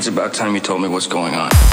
it's about time you told me what's going on.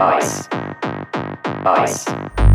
ice, ice.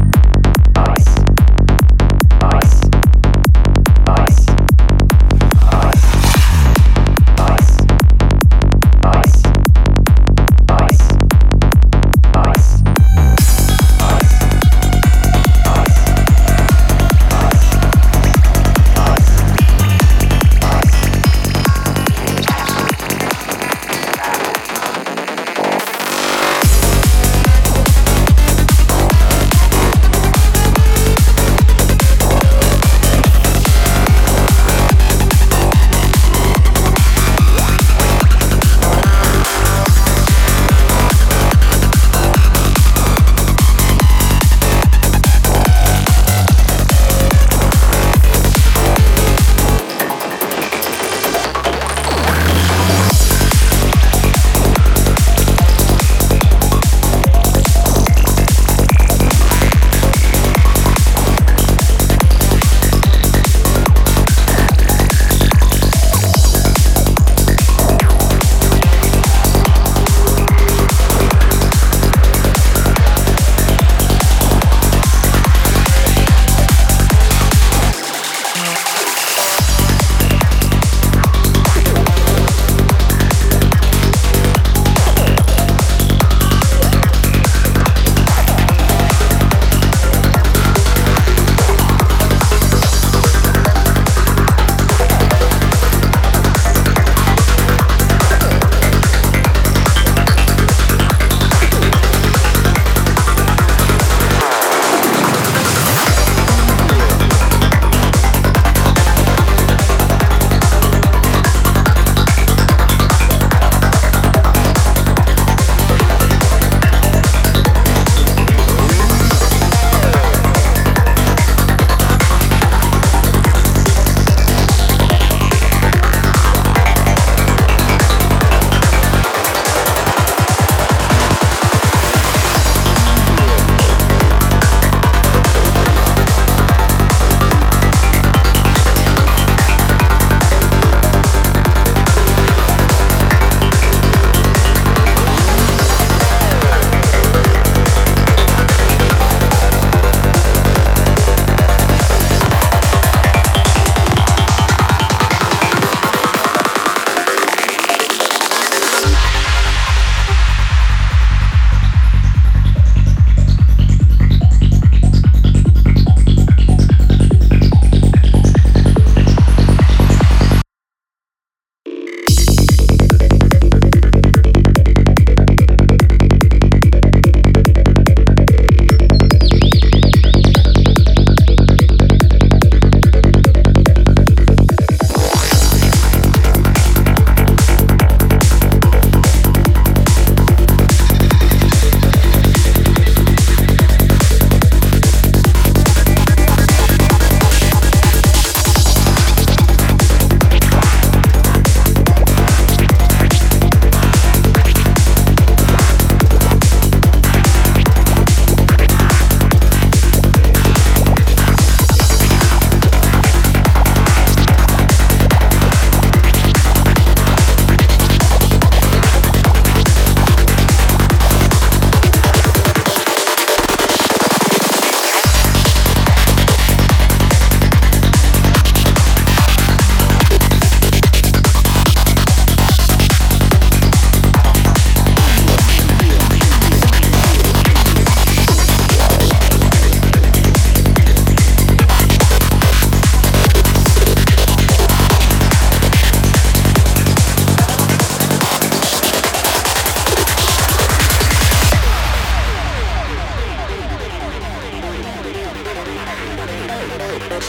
な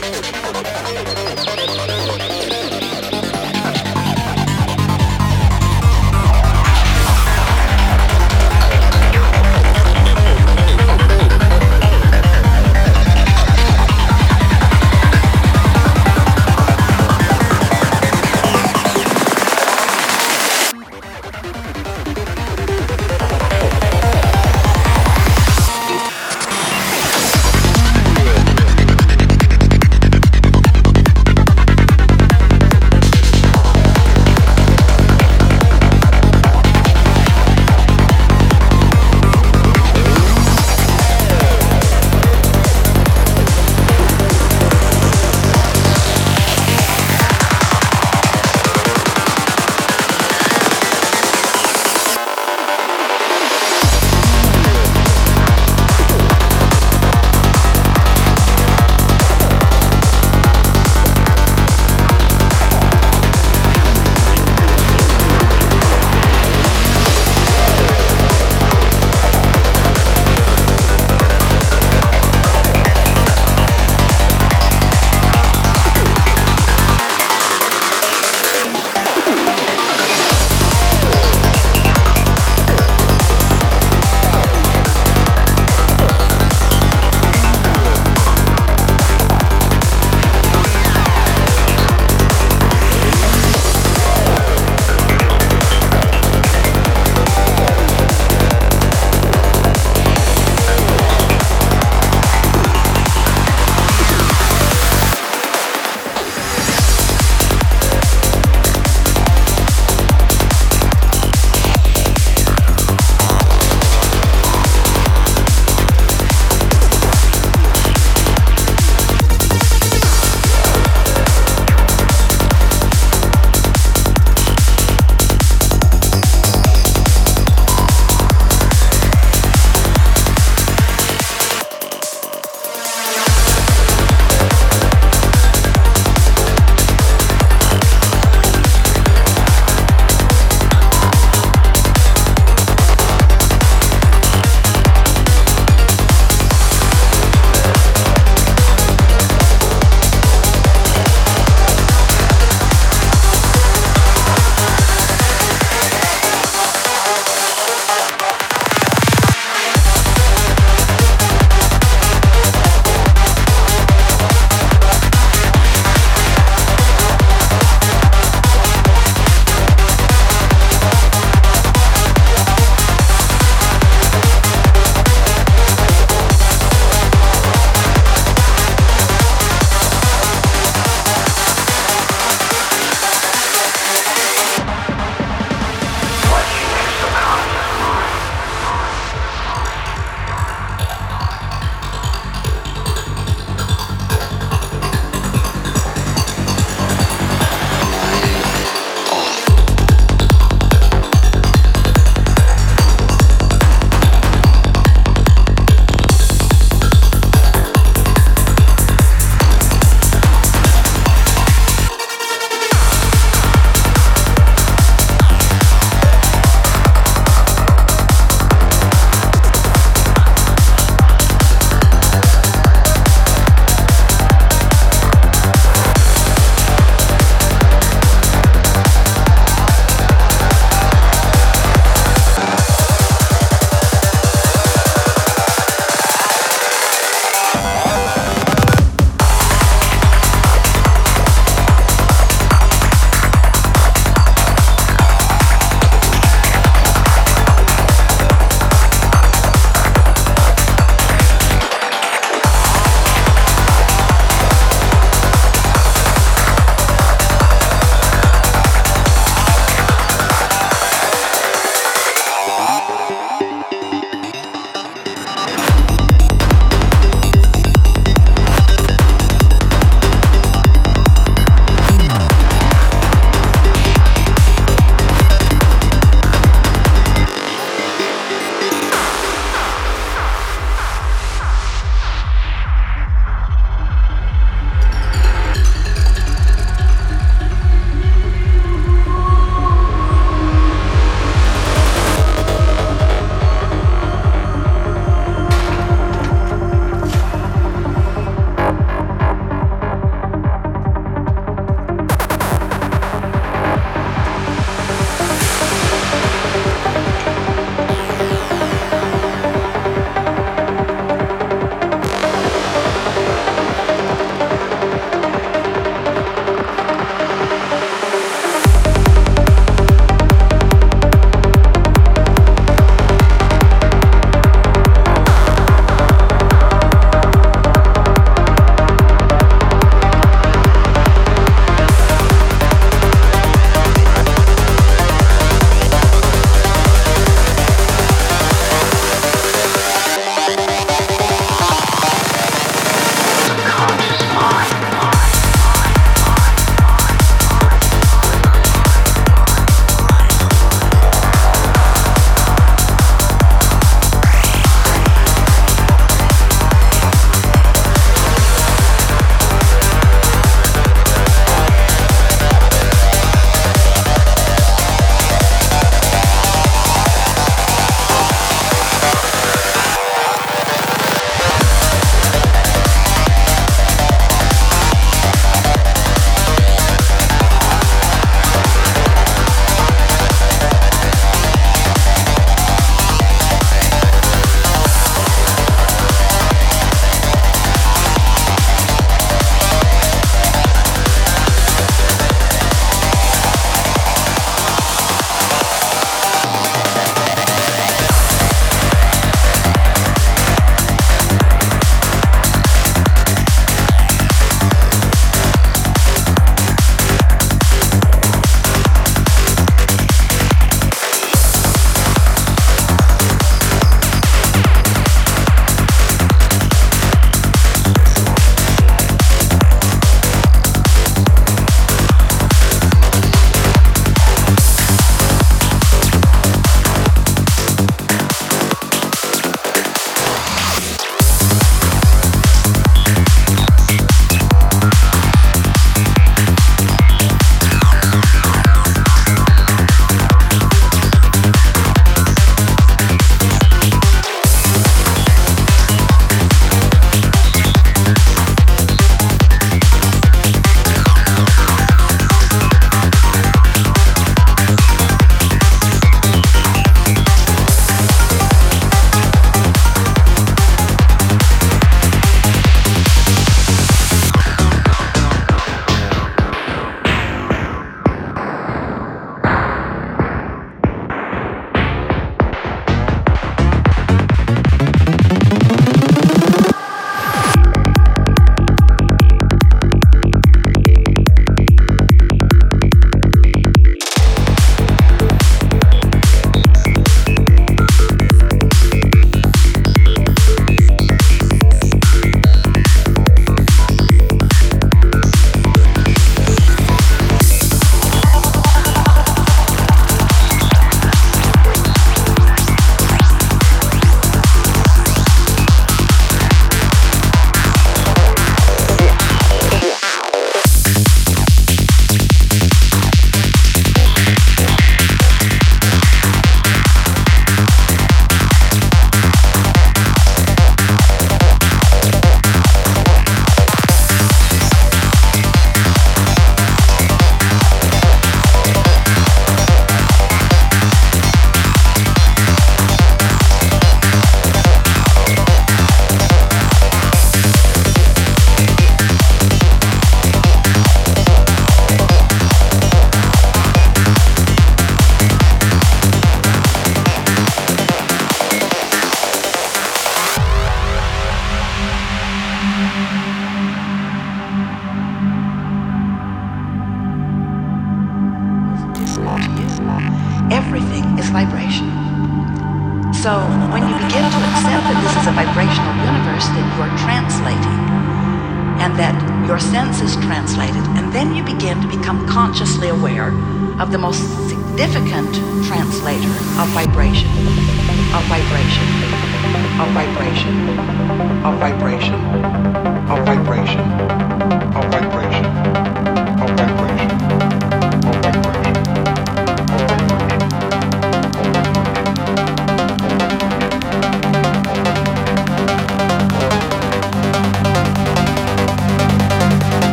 に?